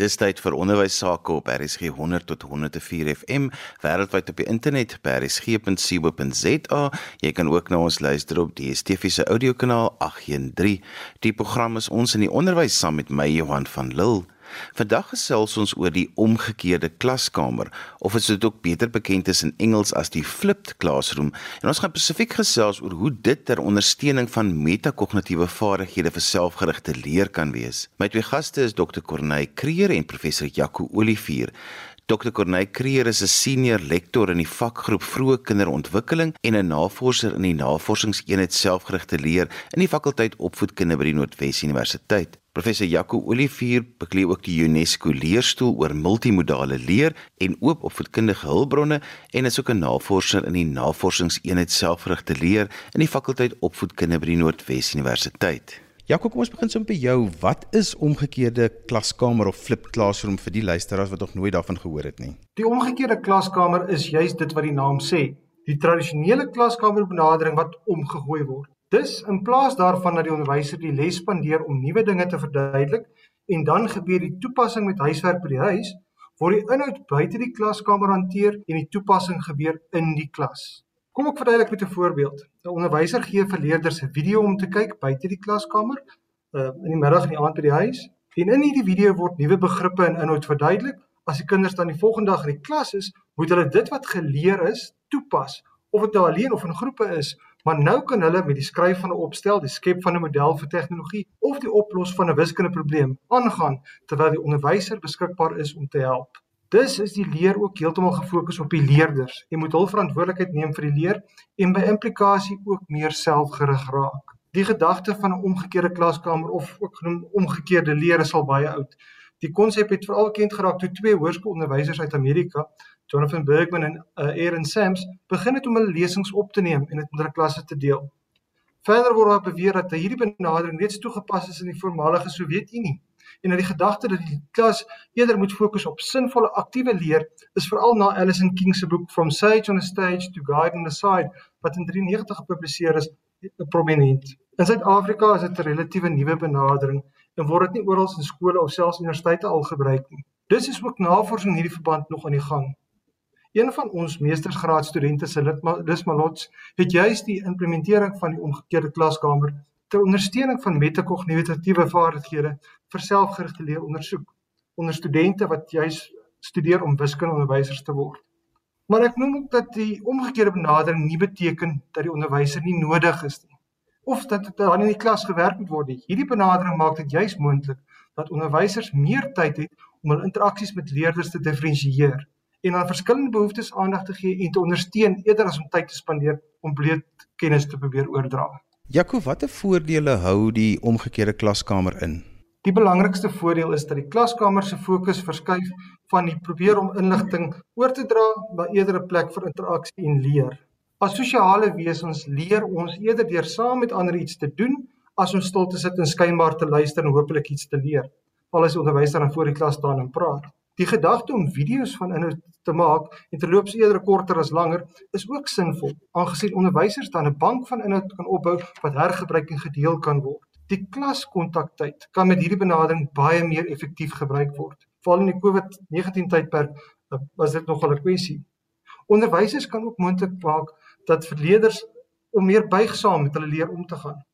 Dis tyd vir onderwys sake op RSG 100 tot 104 FM wêreldwyd op die internet by rsg.co.za. Jy kan ook na ons luister op die DSTV se audiokanaal 813. Die program is ons in die onderwys saam met my Johan van Lille. Vandag gesels ons oor die omgekeerde klaskamer of as dit ook beter bekend is in Engels as die flipped classroom. En ons gaan spesifiek gesels oor hoe dit ter ondersteuning van metakognitiewe vaardighede vir selfgerigte leer kan wees. My twee gaste is Dr. Corneille Creer en professor Jaco Olivier. Dr. Corneille Creer is 'n senior lektor in die vakgroep Vroeë Kinderontwikkeling en 'n navorser in die Navorsingseenheid Selfgerigte Leer in die fakulteit Opvoedkunde by die Noordwes Universiteit. Professor Jaco Olivier beklee ook die UNESCO leerstoel oor multimodale leer en oop opvoedkundige hulpbronne en is ook 'n navorser in die Navorsingseenheid Selfgerigte Leer in die fakulteit Opvoedkunde by die Noordwes Universiteit. Jaco, kom ons begin sommer by jou. Wat is omgekeerde klaskamer of flipped classroom vir die luisteraars wat nog nooit daarvan gehoor het nie? Die omgekeerde klaskamer is juis dit wat die naam sê. Die tradisionele klaskamerbenadering wat omgegooi word. Dus in plaas daarvan dat die onderwyser die les spandeer om nuwe dinge te verduidelik en dan gebeur die toepassing met huiswerk by die huis, word die inhoud buite die klaskamer hanteer en die toepassing gebeur in die klas. Kom ek verduidelik met 'n voorbeeld. 'n Onderwyser gee vir leerders 'n video om te kyk buite die klaskamer, uh, in die middag en die aand by die huis. En in hierdie video word nuwe begrippe en inhoud verduidelik. As die kinders dan die volgende dag in die klas is, moet hulle dit wat geleer is toepas, of dit nou alleen of in groepe is, Maar nou kan hulle met die skryf van 'n opstel, die skep van 'n model vir tegnologie of die oplos van 'n wiskundeprobleem aangaan terwyl die onderwyser beskikbaar is om te help. Dus is die leer ook heeltemal gefokus op die leerders. Jy moet hul verantwoordelikheid neem vir die leer en by implikasie ook meer selfgerig raak. Die gedagte van 'n omgekeerde klaskamer of ook genoem omgekeerde leer is al baie oud. Die konsep het veral bekend geraak toe twee hoërskoolonderwysers uit Amerika Jonathan Bergman en uh, Aaron Sams begin het om hulle lesings op te neem en dit hulle klasse te deel. Verder word daar beweer dat hierdie benadering reeds toegepas is in die voormalige Sowjetunie en dat die gedagte dat die klas eerder moet fokus op sinvolle aktiewe leer is veral na Alison King se boek From Sage on a Stage to Guide on the Side wat in 93 gepubliseer is prominent. In Suid-Afrika is dit 'n relatiewe nuwe benadering en word dit nie oral in skole of selfs universiteite al gebruik nie. Dis is ook navorsing in hierdie verband nog aan die gang. Een van ons meestersgraadstudente, Lis Malots, het juis die implementering van die omgekeerde klaskamer ter ondersteuning van metakognitiewe vaardighede vir selfgerigte leer ondersoek onder studente wat juis studeer om wiskundeonderwysers te word. Maar ek noem ook dat die omgekeerde benadering nie beteken dat die onderwyser nie nodig is nie of dat dit dan in die klas gewerk moet word nie. Hierdie benadering maak dit juis moontlik dat onderwysers meer tyd het om hul interaksies met leerders te diferensieer en aan verskillende behoeftes aandag te gee en te ondersteun eerder as om tyd te spandeer om bloot kennis te probeer oordra. Jaco, watter voordele hou die omgekeerde klaskamer in? Die belangrikste voordeel is dat die klaskamer se fokus verskuif van die probeer om inligting oor te dra na eerder 'n plek vir interaksie en leer. As sosiale wesens leer ons eerder deur saam met ander iets te doen as om stil te sit en skynbaar te luister en hopelik iets te leer. Al is onderwyser dan voor die klas staan en praat. Die gedagte om video's van inhoud te maak en terloops eerder korter as langer is ook sinvol aangesien onderwysers dan 'n bank van inhoud kan opbou wat hergebruik en gedeel kan word. Die klaskontaktyd kan met hierdie benadering baie meer effektief gebruik word. Veral in die COVID-19 tydperk eh, was dit nogal 'n kwessie. Onderwysers kan ook moontlik maak dat verleerders om meer buigsaam met hulle leer om te gaan.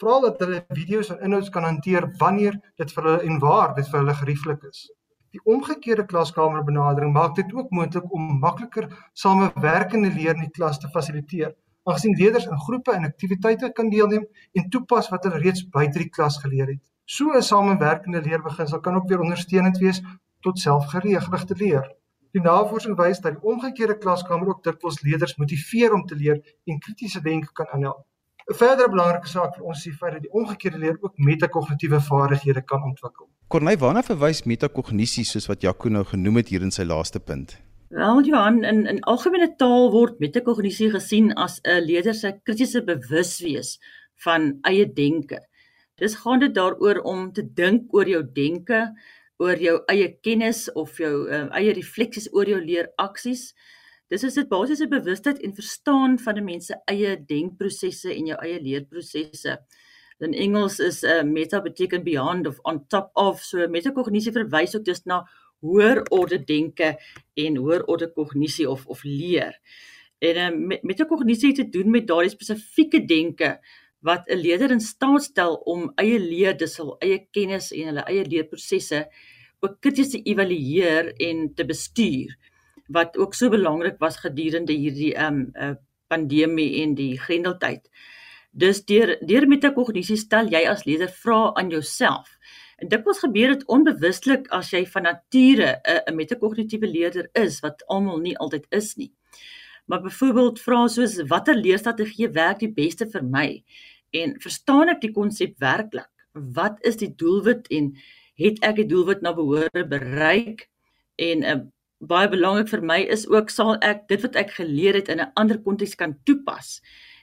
Veral dat hulle video's en inhouds kan hanteer wanneer dit vir hulle en waar dit vir hulle gerieflik is. Die omgekeerde klaskamerbenadering maak dit ook moontlik om makliker samewerkende leer in die klas te fasiliteer, aangesien leerders in groepe en aktiwiteite kan deelneem en toepas wat hulle reeds buite die klas geleer het. So 'n samewerkende leerbeginsel kan ook weer ondersteunend wees tot selfgerigte leer. Die navorsing wys dat die omgekeerde klaskamer ook dikwels leerders motiveer om te leer en kritiese denke kan aanhelp. 'n Verdere belangrike saak vir ons is die feit dat die omgekeerde leer ook metakognitiewe vaardighede kan ontwikkel. Korney, waarna verwys metakognisie soos wat Jaco nou genoem het hier in sy laaste punt? Wel Johan, in in algemene taal word metakognisie gesien as 'n leerder se kritiese bewuswees van eie denke. Dis gaan dit daaroor om te dink oor jou denke, oor jou eie kennis of jou uh, eie refleksies oor jou leeraksies. Dis is dit basiese bewustheid en verstaan van 'n mens se eie denkprosesse en jou eie leerprosesse. In Engels is 'n uh, meta beteken beyond of on top of. So metakognisie verwys ook dus na hoër orde denke en hoër orde kognisie of of leer. En uh, metakognisie het te doen met daardie spesifieke denke wat 'n leerder in staat stel om eie leer, dis hul eie kennis en hulle eie leerprosesse ook krities te evalueer en te bestuur wat ook so belangrik was gedurende hierdie um uh, pandemie en die grendeltyd. Dus deur deur metakognisie stel jy as leerder vrae aan jouself. En dit was gebeur dit onbewustelik as jy van nature 'n 'n metakognitiewe leerder is wat almal nie altyd is nie. Maar byvoorbeeld vra soos watter leerstrategie werk die beste vir my? En verstaan ek die konsep werklik? Wat is die doelwit en het ek die doelwit na behoore bereik? En 'n uh, baie belangrik vir my is ook sal ek dit wat ek geleer het in 'n ander konteks kan toepas.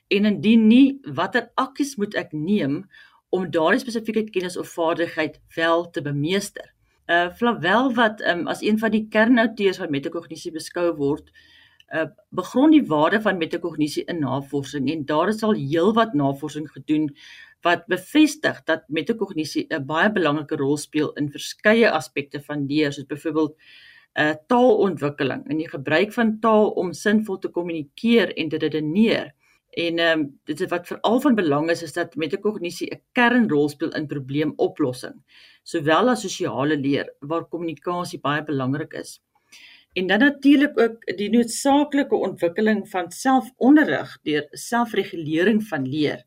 En indien nie, watter aksies moet ek neem om daardie spesifieke kennis of vaardigheid wel te bemeester? Uh Flavel wat um, as een van die kernouteurs van metakognisie beskou word, uh begrond die waarde van metakognisie in navorsing en daar is al heelwat navorsing gedoen wat bevestig dat metakognisie 'n baie belangrike rol speel in verskeie aspekte van leer, soos byvoorbeeld uh, taalontwikkeling en die gebruik van taal om sinvol te kommunikeer en te redeneer. En ehm um, dit is wat veral van belang is is dat metakognisie 'n kernrol speel in probleemoplossing, sowel as sosiale leer waar kommunikasie baie belangrik is. En dan natuurlik ook die noodsaaklike ontwikkeling van selfonderrig deur selfregulering van leer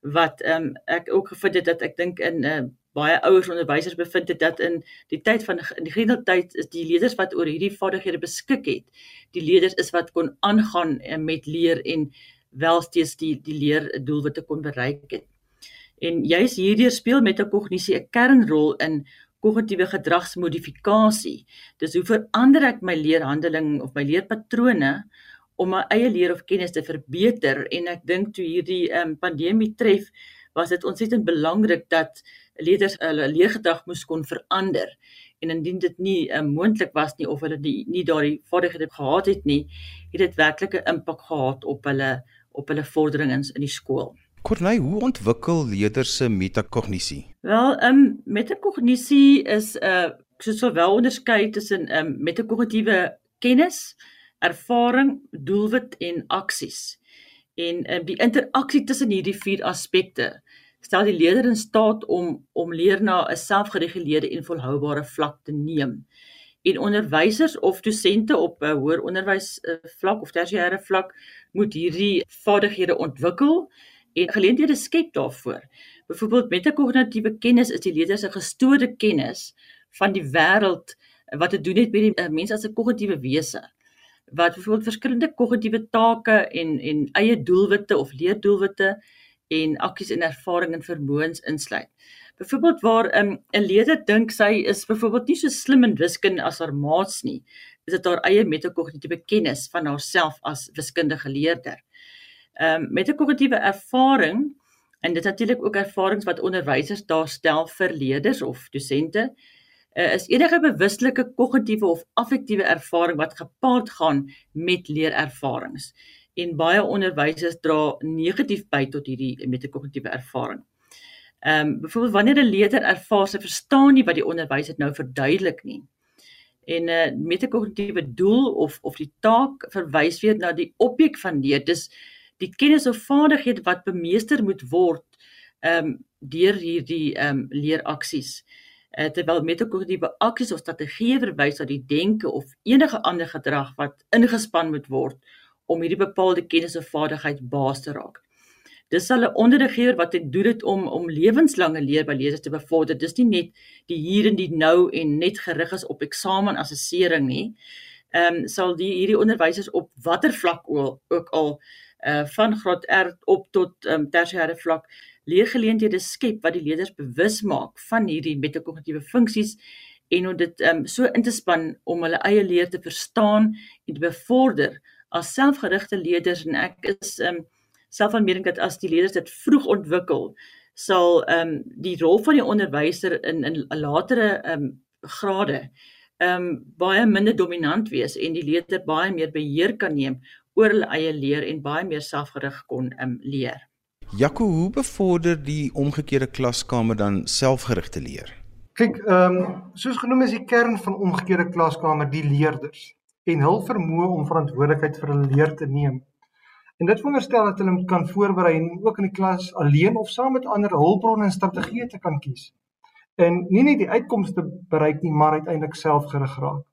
wat ehm um, ek ook gevind het dat ek dink in 'n uh, baie ouers onderwysers bevind het dat in die tyd van in die grendeltyd is die leerders wat oor hierdie vaardighede beskik het, die leerders is wat kon aangaan eh, met leer en wel steeds die die leer doelwitte kon bereik het. En juis hierdeur speel metakognisie 'n kernrol in kognitiewe gedragsmodifikasie. Dis hoe verander ek my leerhandeling of my leerpatrone om my eie leer of kennis te verbeter en ek dink toe hierdie um, pandemie tref was dit ontsettend belangrik dat leerders hulle leergedrag moes kon verander en indien dit nie uh, moontlik was nie of hulle die, nie daardie vaardighede gehad het nie, het dit werklik 'n impak gehad op hulle op hulle vorderings in die skool. Corneille, hoe ontwikkel leerders se metakognisie? Wel, ehm um, metakognisie is 'n uh, soos wel onderskei tussen ehm um, metakognitiewe kennis, ervaring, doelwit en aksies. En ehm um, die interaksie tussen hierdie vier aspekte stel die leerder in staat om om leer na 'n selfgereguleerde en volhoubare vlak te neem. En onderwysers of dosente op 'n hoër onderwys vlak of tersiêre vlak moet hierdie vaardighede ontwikkel en geleenthede skep daarvoor. Byvoorbeeld metakognitiewe kennis is die leerder se gestoorde kennis van die wêreld wat te doen het met die uh, mens as 'n kognitiewe wese wat byvoorbeeld verskillende kognitiewe take en en eie doelwitte of leerdoelwitte en akkies en ervaring en vermoëns insluit. Byvoorbeeld waar 'n um, 'n leerder dink sy is byvoorbeeld nie so slim in wiskunde as haar maats nie, is dit haar eie metakognitiewe kennis van haarself as wiskundige leerder. Ehm um, metakognitiewe ervaring en dit natuurlik ook ervarings wat onderwysers daar stel vir leerders of dosente uh, is enige bewuslike kognitiewe of affektiewe ervaring wat gepaard gaan met leerervarings en baie onderwysers dra negatief by tot hierdie metakognitiewe ervaring. Ehm um, byvoorbeeld wanneer 'n leerder ervaar sy verstaan nie wat die onderwyser nou verduidelik nie. En 'n uh, metakognitiewe doel of of die taak verwys weer na die objek van leer. Dis die kennis of vaardigheid wat bemeester moet word ehm um, deur hierdie ehm um, leeraksies. Uh, terwyl metakognitiewe aksies of strategieë verwys na die denke of enige ander gedrag wat ingespan moet word om hierdie bepaalde kennis of vaardigheid baas te raak. Dis hulle onderriggeer wat dit doen dit om om lewenslange leer by leerders te bevorder. Dis nie net die hier en die nou en net gerig is op eksamen assessering nie. Ehm um, sal die hierdie onderwysers op watter vlak ook, ook al uh van graad R op tot ehm um, tersiêre vlak leergeleenthede skep wat die leerders bewus maak van hierdie metakognitiewe funksies en om dit ehm um, so in te span om hulle eie leer te verstaan en te bevorder as selfgerigte leerders en ek is ehm um, self van mening dat as die leerders dit vroeg ontwikkel sal ehm um, die rol van die onderwyser in in latere ehm um, grade ehm um, baie minder dominant wees en die leerder baie meer beheer kan neem oor hulle eie leer en baie meer selfgerig kon ehm um, leer. Jaco, hoe bevorder die omgekeerde klaskamer dan selfgerigte leer? Kyk, ehm um, soos genoem is die kern van omgekeerde klaskamer die leerders en hul vermoë om verantwoordelikheid vir hulle leer te neem. En dit veronderstel dat hulle kan voorberei en ook in die klas alleen of saam met ander hulpbronne en strategieë te kan kies. En nie net die uitkomste bereik nie, maar uiteindelik selfgerig raak.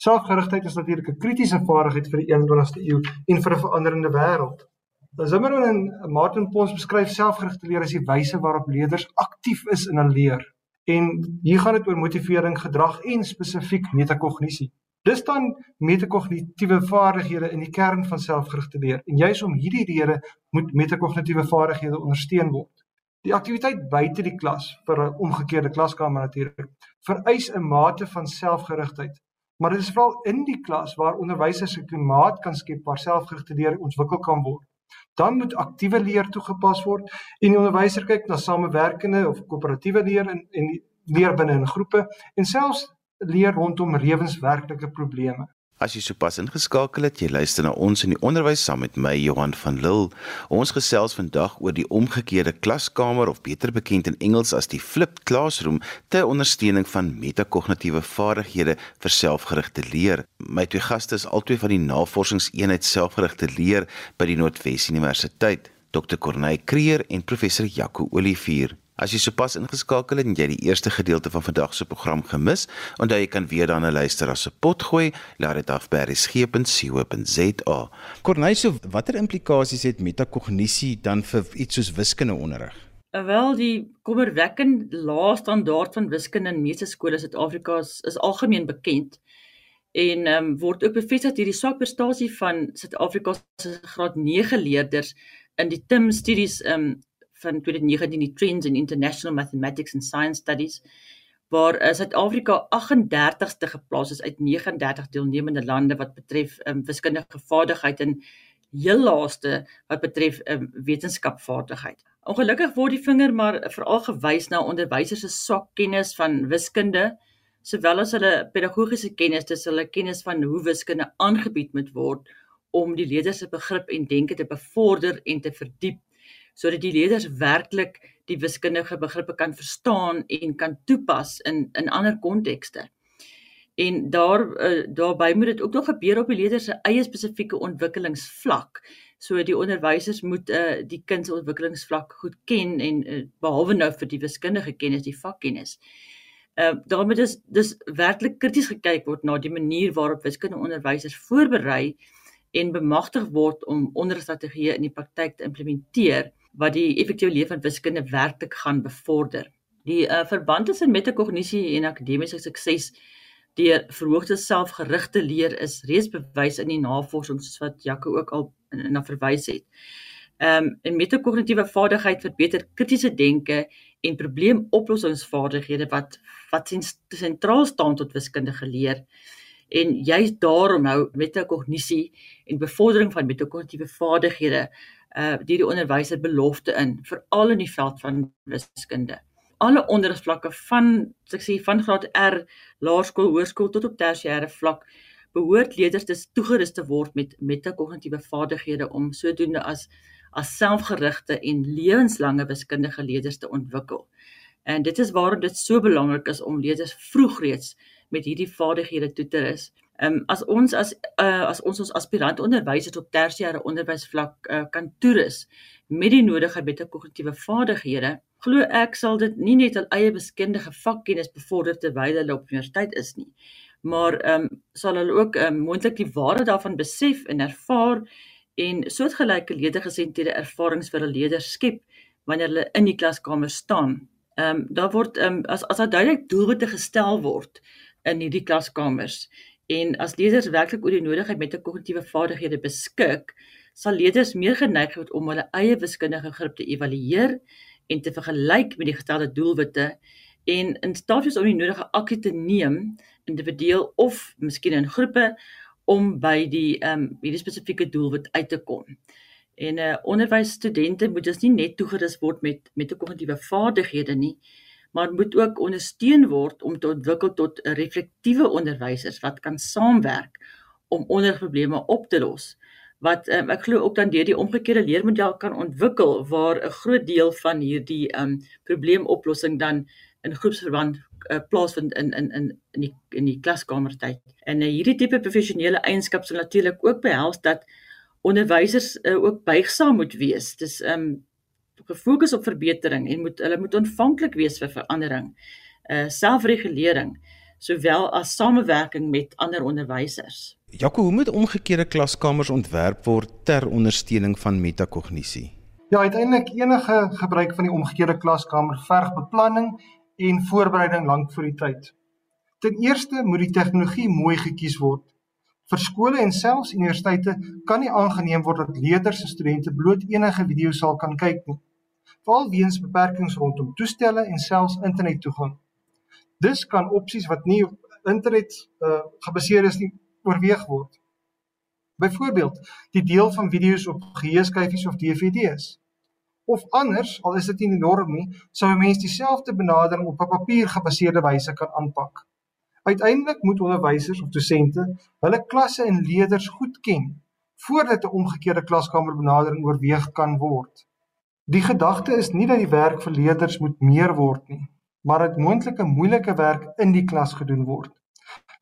Selfgerigtheid is natuurlik 'n kritiese vaardigheid vir die 21ste eeu en vir 'n veranderende wêreld. Zimmerman en Martin Pons beskryf selfgerigte leer as die wyse waarop leerders aktief is in hul leer. En hier gaan dit oor motivering, gedrag en spesifiek metakognisie. Dis dan metakognitiewe vaardighede in die kern van selfgerigte leer en juis om hierdie rede moet metakognitiewe vaardighede ondersteun word. Die aktiwiteit buite die klas vir 'n omgekeerde klaskamer natuurlik vereis 'n mate van selfgerigtheid. Maar dit is veral in die klas waar onderwysers 'n klimaat kan skep waar selfgerigte leer ontwikkel kan word. Dan moet aktiewe leer toegepas word en die onderwyser kyk na samewerkende of koöperatiewe leer en en leer binne in groepe en selfs leer rondom lewenswerklike probleme. As jy sopas ingeskakel het, jy luister na ons in die onderwys saam met my Johan van Lille. Ons gesels vandag oor die omgekeerde klaskamer of beter bekend in Engels as die flipped classroom ter ondersteuning van metakognitiewe vaardighede vir selfgerigte leer. My twee gaste is albei van die Navorsingseenheid Selfgerigte Leer by die Noordwes Universiteit, Dr. Corneille Creer en professor Jaco Olivier. As jy sopas ingeskakel het en jy die eerste gedeelte van vandag se program gemis, onthou jy kan weer daarna luister as 'n pot gooi, laat dit af by resgep.co.za. Corneiso, watter implikasies het metakognisie dan vir iets soos wiskundeonderrig? Wel die kommerwekkend lae standaard van wiskunde in meeste skole in Suid-Afrika is, is algemeen bekend en ehm um, word ook bevestig deur die swak prestasie van Suid-Afrika se graad 9 leerders in die TIM studies ehm um, van 2019 die Trends in International Mathematics and Science Studies waar uh, Suid-Afrika 38ste geplaas is uit 39 deelnemende lande wat betref um, wiskundige vaardigheid en heel laaste wat betref um, wetenskapvaardigheid. Ongelukkig word die vinger maar veral gewys na onderwysers se swak kennis van wiskunde sowel as hulle pedagogiese kennis, dis hulle kennis van hoe wiskunde aangebied moet word om die leerders se begrip en denke te bevorder en te verdiep sodat die leerders werklik die wiskundige begrippe kan verstaan en kan toepas in in ander kontekste. En daar uh, daarbey moet dit ook nog gebeur op die leerders se eie spesifieke ontwikkelingsvlak. So die onderwysers moet uh, die kind se ontwikkelingsvlak goed ken en uh, behalwe nou vir die wiskundige kennis, die vakkennis. Uh daarmee dis dis werklik krities gekyk word na die manier waarop wiskundeonderwysers voorberei en bemagtig word om onderrigstrategieë in die praktyk te implementeer wat die effektiewe lewe van wiskunde werklik gaan bevorder. Die uh, verband tussen metakognisie en akademiese sukses deur verhoogde selfgerigte leer is reeds bewys in die navorsing soos wat Jaco ook al na verwys het. Ehm um, 'n metakognitiewe vaardigheid verbeter kritiese denke en probleemoplossingsvaardighede wat wat sentraal staan tot wiskundige leer. En juist daarom hou metakognisie en bevordering van metakognitiewe vaardighede uh deur die onderwyser belofte in veral in die veld van wiskunde. Alle onderrigvlakke van ek sê van graad R, laerskool, hoërskool tot op tersiêre vlak behoort leerders te toegerus te word met metakognitiewe vaardighede om sodoende as as selfgerigte en lewenslange wiskundige leerders te ontwikkel. En dit is waarom dit so belangrik is om leerders vroeg reeds met hierdie vaardighede toe te rus Ehm um, as ons as uh, as ons ons aspirant onderwysers op tersiêre onderwysvlak uh, kan toerus met die nodige metakognitiewe vaardighede, glo ek sal dit nie net hul eie wiskundige vakkennis bevorder terwyl hulle op universiteit is nie, maar ehm um, sal hulle ook um, moontlik die waarde daarvan besef en ervaar en soortgelyke leergesentede ervarings vir hulle leerders skep wanneer hulle in die klaskamer staan. Ehm um, daar word ehm um, as as daar duidelik doelwitte gestel word in hierdie klaskamers En as leerders werklik oor die nodige metakognitiewe vaardighede beskik, sal leerders meer geneig word om hulle eie wiskundige grip te evalueer en te vergelyk met die gestelde doelwitte en in staat wees om die nodige aksie te neem individueel of miskien in groepe om by die ehm um, hierdie spesifieke doelwit uit te kom. En uh onderwysstudente moet dus nie net toegerus word met metakognitiewe vaardighede nie, maar moet ook ondersteun word om te ontwikkel tot reflektiewe onderwysers wat kan saamwerk om onderprobleme op te los wat um, ek glo ook dan deur die omgekeerde leermodel kan ontwikkel waar 'n groot deel van hierdie um probleemoplossing dan in groepsverband uh, plaasvind in in in in die in die klaskamertyd. En uh, hierdie tipe professionele eienskap sal natuurlik ook behels dat onderwysers uh, ook buigsaam moet wees. Dis um gefokus op verbetering en moet hulle moet ontvanklik wees vir verandering. Uh selfregulering sowel as samewerking met ander onderwysers. Jaco, hoe moet omgekeerde klaskamers ontwerp word ter ondersteuning van metakognisie? Ja, uiteindelik enige gebruik van die omgekeerde klaskamer verg beplanning en voorbereiding lank voor die tyd. Ten eerste moet die tegnologie mooi gekies word. Vir skole en selfs universiteite kan nie aangeneem word dat leerders en studente bloot enige video sal kan kyk nie. Veral weens beperkings rondom toestelle en selfs internettoegang. Dus kan opsies wat nie op internet uh, gebaseer is nie oorweeg word. Byvoorbeeld, die deel van video's op geheueskyfies of DVD's. Of anders, al is dit nie norm nie, sou 'n mens dieselfde benadering op 'n papier gebaseerde wyse kan aanpak. Uiteindelik moet onderwysers of dosente hulle klasse en leerders goed ken voordat 'n omgekeerde klaskamer benadering oorweeg kan word. Die gedagte is nie dat die werk vir leerders moet meer word nie, maar dat moontlike moeilike werk in die klas gedoen word.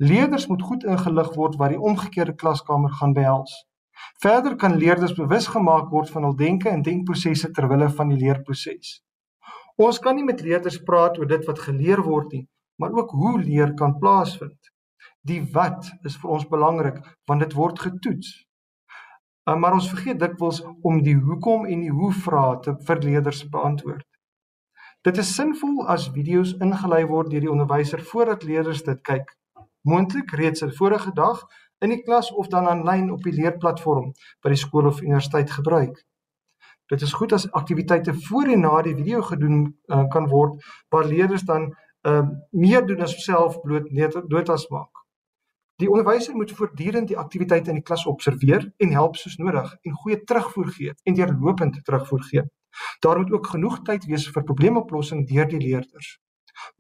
Leerders moet goed ingelig word wat die omgekeerde klaskamer gaan behels. Verder kan leerders bewus gemaak word van hul denke en denkprosesse ter wille van die leerproses. Ons kan nie met leerders praat oor dit wat geleer word nie, maar ook hoe leer kan plaasvind. Die wat is vir ons belangrik want dit word getoets. Uh, maar ons vergeet dikwels om die hoekom en die hoe vrae te vir leerders beantwoord. Dit is sinvol as video's ingelei word deur die onderwyser voordat leerders dit kyk. Moontlik reeds 'n vorige dag in die klas of dan aanlyn op die leerplatform by die skool of universiteit gebruik. Dit is goed as aktiwiteite voor en na die video gedoen uh, kan word waar leerders dan uh, meer doen as self bloot notas maak. Die onderwyser moet voortdurend die aktiwiteite in die klas observeer en help soos nodig en goeie terugvoer gee en deurlopend terugvoer gee. Daar moet ook genoeg tyd wees vir probleemoplossing deur die leerders.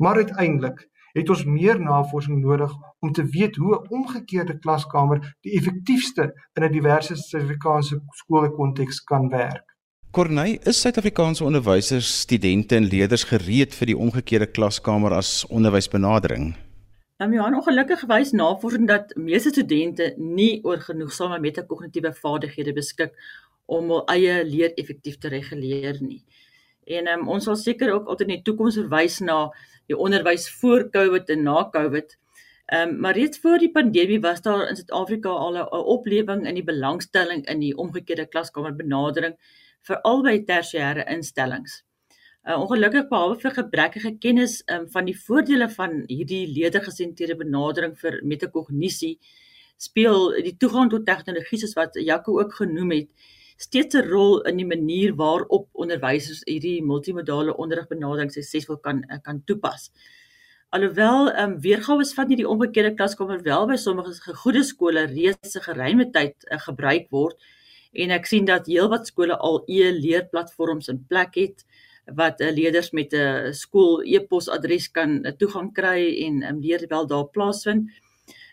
Maar uiteindelik het ons meer navorsing nodig om te weet hoe 'n omgekeerde klaskamer die effektiefste in 'n diverse Suid-Afrikaanse skoolkonteks kan werk. Corneille, is Suid-Afrikaanse onderwysers, studente en leerders gereed vir die omgekeerde klaskamer as onderwysbenadering? Nou ja, ongelukkig wys navorsing dat meeste studente nie oor genoegsame metakognitiewe vaardighede beskik om hul eie leer effektief te reguleer nie. En um, ons sal seker ook altyd in die toekoms verwys na die onderwys voor Covid en na Covid. Ehm um, maar reeds voor die pandemie was daar in Suid-Afrika al 'n oplewing in die belangstelling in die omgekeerde klaskamer benadering vir albei tersiêre instellings. Uh, ongelukkig behalwe vir gebrekkige kennis um, van die voordele van hierdie leergesentreerde benadering vir metakognisie speel die toegang tot tegnologie soos wat Jaco ook genoem het steeds 'n rol in die manier waarop onderwysers hierdie multimodale onderrigbenadering suksesvol kan eh, kan toepas. Alhoewel ehm um, weergawe van hierdie omgekeerde klaskamer wel by sommige goeie skole reeds se geruime tyd uh, gebruik word en ek sien dat heelwat skole al e-leerplatforms in plek het wat uh, leerders met 'n uh, skool e-posadres kan uh, toegang kry en um, leer wel daar plaasvind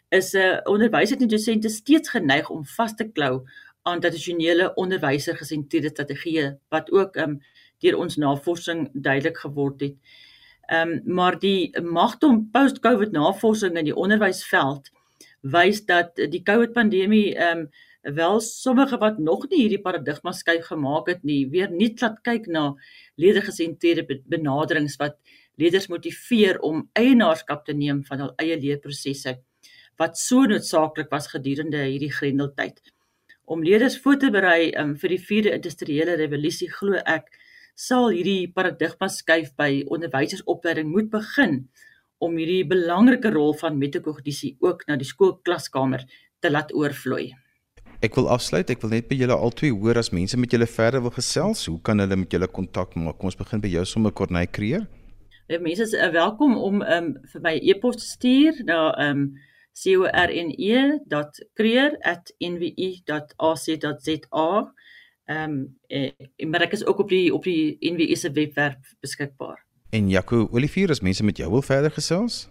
is 'n uh, onderwysers en dosente steeds geneig om vas te klou aan tradisionele onderwyser gesentreerde strategieë wat ook um, deur ons navorsing duidelik geword het. Ehm um, maar die magtom post-COVID navorsing in die onderwysveld wys dat die COVID pandemie ehm um, wel sommige wat nog nie hierdie paradigma skuif gemaak het nie, weer nie laat kyk na leergesentreerde benaderings wat leerders motiveer om eienaarskap te neem van hul eie leerprosesse wat so noodsaaklik was gedurende hierdie grendeltyd om leerders voor te berei um, vir die 4de industriële revolusie glo ek sal hierdie paradigma skuif by onderwysersopleiding moet begin om hierdie belangrike rol van metakognisie ook na die skoolklaskamer te laat oorvloei. Ek wil afsluit, ek wil net by julle albei hoor as mense met julle verder wil gesels, hoe kan hulle met julle kontak maak? Kom ons begin by jou sommer Corneille Creer. Ja, mense is uh, welkom om um, vir my e-pos te stuur na um, corne@nwi.ac.za. Ehm um, maar ek is ook op die op die NWI se webwerf beskikbaar. En Jaco Olivier, as mense met jou wil verder gesels?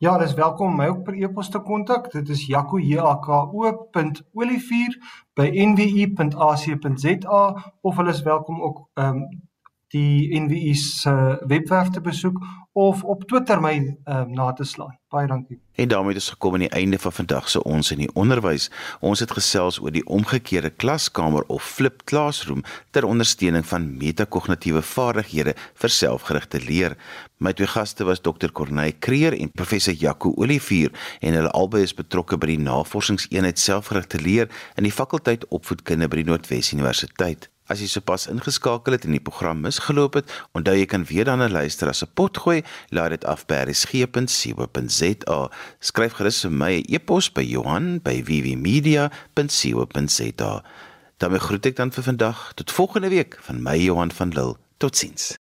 Ja, dis welkom om my ook per e-pos te kontak. Dit is jaco.olivier@nwu.ac.za of hulle is welkom ook ehm um, die NWI se webwerf te besoek of op Twitter my um, na te slaan. Baie dankie. En daarmee is gekom aan die einde van vandag se ons in die onderwys. Ons het gesels oor die omgekeerde klaskamer of flip classroom ter ondersteuning van metakognitiewe vaardighede vir selfgerigte leer. My twee gaste was Dr. Corneille Creer en professor Jaco Olivier en hulle albei is betrokke by die navorsingseenheid selfgerigte leer in die fakulteit opvoedkunde by die Noordwes Universiteit. As jy sopas ingeskakel het en die program misgeloop het, onthou jy kan weer dan luister as 'n pot gooi, laai dit af by resgep.co.za. Skryf gerus vir my 'n e e-pos by Johan@vvmedia.co.za. Dan groet ek dan vir vandag tot volgende week van my Johan van Lille. Totsiens.